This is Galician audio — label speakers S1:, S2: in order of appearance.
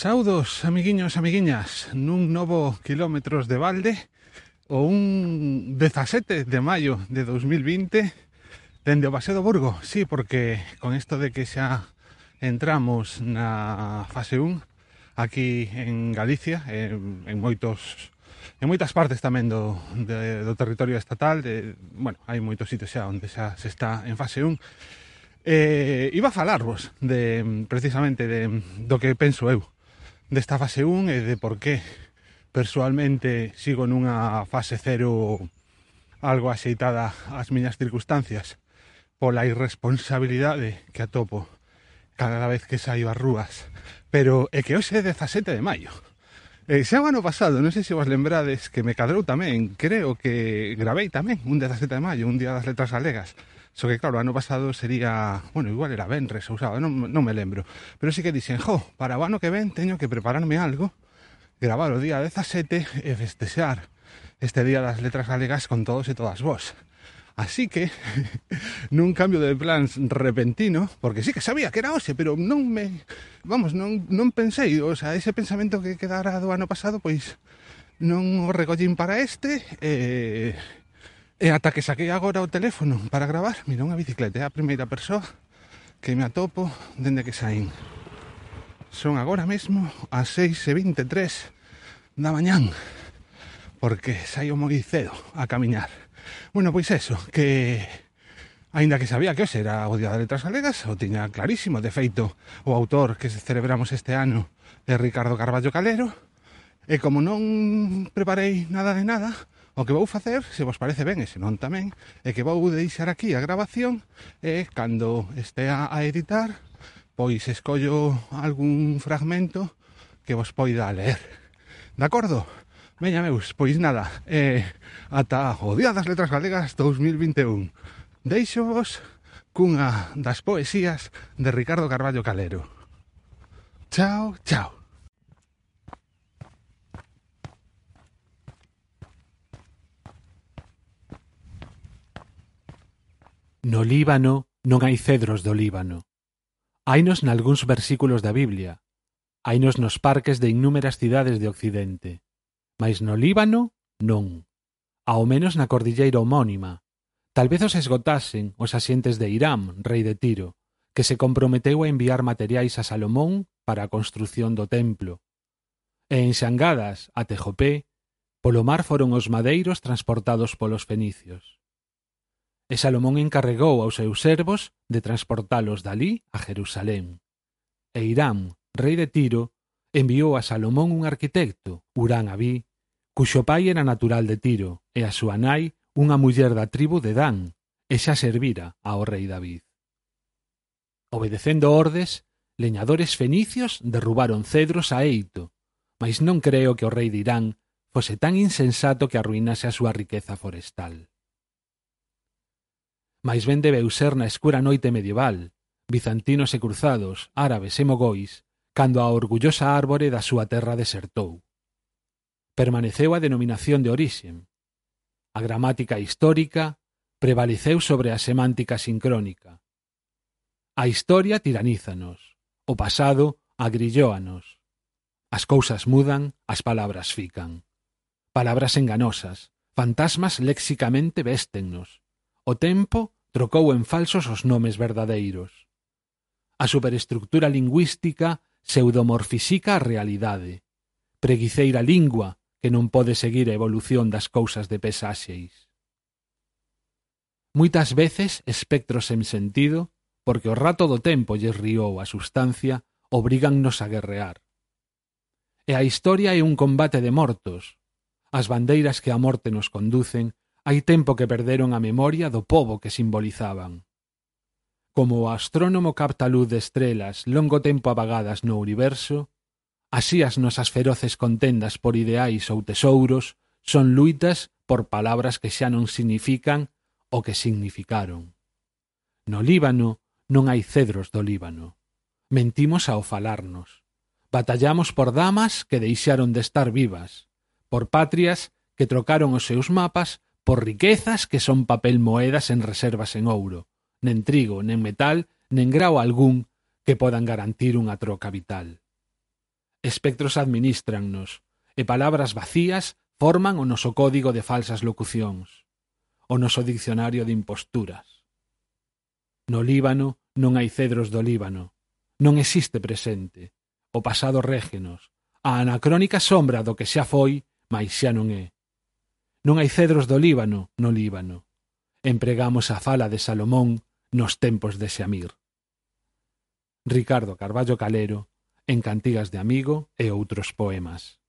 S1: Saudos, amiguiños, amiguiñas, nun novo quilómetros de balde o un 17 de maio de 2020 dende o Paseo do Burgo. Sí, porque con isto de que xa entramos na fase 1 aquí en Galicia, en, en moitos en moitas partes tamén do, de, do territorio estatal, de, bueno, hai moitos sitios xa onde xa se está en fase 1, eh, iba a falarvos de, precisamente de, do que penso eu desta fase 1 e de por qué. Persoalmente sigo nunha fase 0 algo axeitada ás miñas circunstancias pola irresponsabilidade que atopo cada vez que saio ás rúas. Pero é que hoxe é 17 de maio. E xa o ano pasado, non sei se vos lembrades que me cadrou tamén, creo que gravei tamén un 17 de maio, un día das letras galegas. So que, claro, ano pasado sería, bueno, igual era Benres ou sábado, non, non me lembro. Pero sí que dixen, jo, para o ano que ven teño que prepararme algo, gravar o día 17 e festexar este día das letras galegas con todos e todas vos. Así que, nun cambio de plans repentino, porque sí que sabía que era hoxe, pero non me... Vamos, non, non pensei, o sea, ese pensamento que quedara do ano pasado, pois non o recollín para este, eh, E ata que saquei agora o teléfono para gravar, mira unha bicicleta, é a primeira persoa que me atopo dende que saín. Son agora mesmo as 6 e 23 da mañán, porque saio moi cedo a camiñar. Bueno, pois eso, que Ainda que sabía que hoxe era o Día das Letras Galegas, o tiña clarísimo, de feito, o autor que celebramos este ano é Ricardo Carballo Calero, e como non preparei nada de nada, O que vou facer, se vos parece ben e se non tamén, é que vou deixar aquí a grabación e cando estea a editar, pois escollo algún fragmento que vos poida ler. De acordo? Veña, meus, pois nada, eh, ata o Día das Letras Galegas 2021. Deixo vos cunha das poesías de Ricardo Carballo Calero. Chao, chao.
S2: No Líbano non hai cedros do Líbano. Hainos nalgúns versículos da Biblia. Hainos nos parques de innúmeras cidades de Occidente. Mais no Líbano, non. Ao menos na cordilleira homónima. Talvez os esgotasen os asientes de Irán, rei de Tiro, que se comprometeu a enviar materiais a Salomón para a construción do templo. E en Xangadas, a Tejopé, polo mar foron os madeiros transportados polos fenicios e Salomón encarregou aos seus servos de transportalos dalí a Jerusalén. E Irán, rei de Tiro, enviou a Salomón un arquitecto, Urán Abí, cuxo pai era natural de Tiro e a súa nai unha muller da tribu de Dan, e xa servira ao rei David. Obedecendo ordes, leñadores fenicios derrubaron cedros a eito, mais non creo que o rei de Irán fose tan insensato que arruinase a súa riqueza forestal mais ben debeu ser na escura noite medieval, bizantinos e cruzados, árabes e mogois, cando a orgullosa árbore da súa terra desertou. Permaneceu a denominación de orixen. A gramática histórica prevaleceu sobre a semántica sincrónica. A historia tiranízanos, o pasado agrillóanos. As cousas mudan, as palabras fican. Palabras enganosas, fantasmas léxicamente véstennos, O tempo trocou en falsos os nomes verdadeiros. A superestructura lingüística pseudomorfisica a realidade. Preguiceira lingua que non pode seguir a evolución das cousas de pesaxeis. Moitas veces espectros sen sentido, porque o rato do tempo lles riou a sustancia, obrígannos a guerrear. E a historia é un combate de mortos. As bandeiras que a morte nos conducen hai tempo que perderon a memoria do pobo que simbolizaban. Como o astrónomo capta luz de estrelas longo tempo apagadas no universo, así as nosas feroces contendas por ideais ou tesouros son luitas por palabras que xa non significan o que significaron. No Líbano non hai cedros do Líbano. Mentimos ao falarnos. Batallamos por damas que deixaron de estar vivas, por patrias que trocaron os seus mapas por riquezas que son papel moedas en reservas en ouro, nen trigo, nen metal, nen grao algún que podan garantir unha troca vital. Espectros administrannos, e palabras vacías forman o noso código de falsas locucións, o noso diccionario de imposturas. No Líbano non hai cedros do Líbano, non existe presente, o pasado régenos, a anacrónica sombra do que xa foi, mais xa non é Non hai cedros do Líbano no Líbano. Empregamos a fala de Salomón nos tempos de Xamir. Ricardo Carballo Calero, en Cantigas de Amigo e outros poemas.